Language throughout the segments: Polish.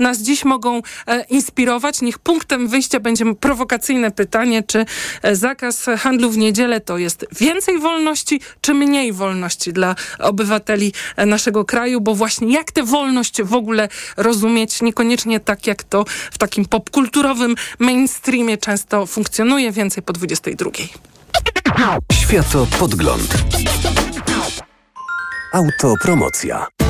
nas dziś mogą e, inspirować. Niech punktem wyjścia będzie prowokacyjne pytanie, czy e, zakaz handlu w niedzielę to jest więcej wolności, czy mniej wolności dla obywateli e, naszego kraju, bo właśnie jak tę wolność w ogóle rozumieć, niekoniecznie tak jak to w takim popkulturowym mainstreamie często funkcjonuje, więcej po 22. Światopodgląd. Autopromocja.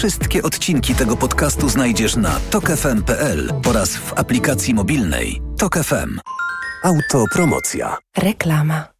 Wszystkie odcinki tego podcastu znajdziesz na tokefm.pl oraz w aplikacji mobilnej Tok FM. Autopromocja. Reklama.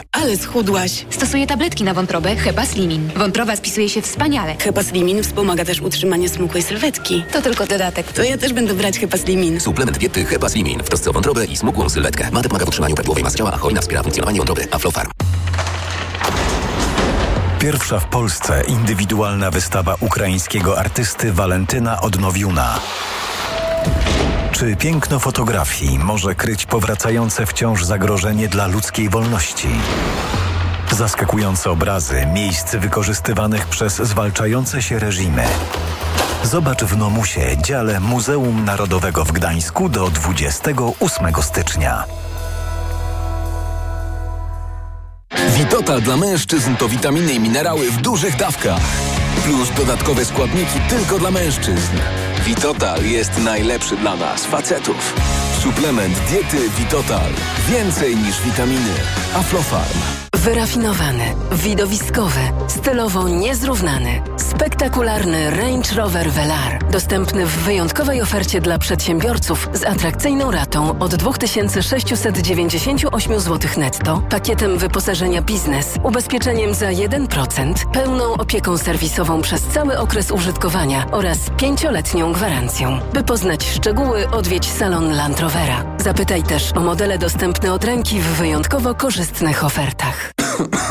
Ale schudłaś. Stosuję tabletki na wątrobę Hepa Slimin. Wątroba spisuje się wspaniale. Hepaslimin wspomaga też utrzymanie smukłej sylwetki. To tylko dodatek. To ja też będę brać Hepaslimin. Suplement diety Hepaslimin w trosce o wątrobę i smukłą sylwetkę. Mate pomaga w utrzymaniu prawidłowej masy ciała, a hojna wspiera funkcjonowanie wątroby. Aflofarm. Pierwsza w Polsce indywidualna wystawa ukraińskiego artysty Walentyna Odnowiuna. Czy piękno fotografii może kryć powracające wciąż zagrożenie dla ludzkiej wolności? Zaskakujące obrazy miejsc wykorzystywanych przez zwalczające się reżimy. Zobacz w Nomusie, dziale Muzeum Narodowego w Gdańsku do 28 stycznia. Witotal dla mężczyzn to witaminy i minerały w dużych dawkach. Plus dodatkowe składniki tylko dla mężczyzn. Witotal jest najlepszy dla nas, facetów. Suplement diety Witotal. Więcej niż witaminy. Aflofarm. Wyrafinowany, widowiskowy, stylowo niezrównany, spektakularny Range Rover Velar. Dostępny w wyjątkowej ofercie dla przedsiębiorców z atrakcyjną ratą od 2698 zł netto, pakietem wyposażenia biznes, ubezpieczeniem za 1%, pełną opieką serwisową przez cały okres użytkowania oraz pięcioletnią gwarancją. By poznać szczegóły, odwiedź salon Land Rovera. Zapytaj też o modele dostępne od ręki w wyjątkowo korzystnych ofertach.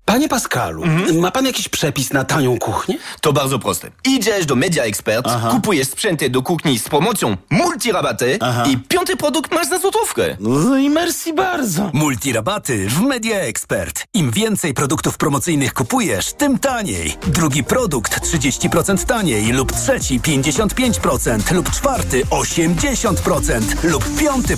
Panie Pascalu, ma pan jakiś przepis na tanią kuchnię? To bardzo proste. Idziesz do Media Expert, kupujesz sprzęty do kuchni z promocją multirabaty i piąty produkt masz za złotówkę. No i merci bardzo. Multirabaty w Media Expert. Im więcej produktów promocyjnych kupujesz, tym taniej. Drugi produkt 30% taniej lub trzeci 55% lub czwarty 80% lub piąty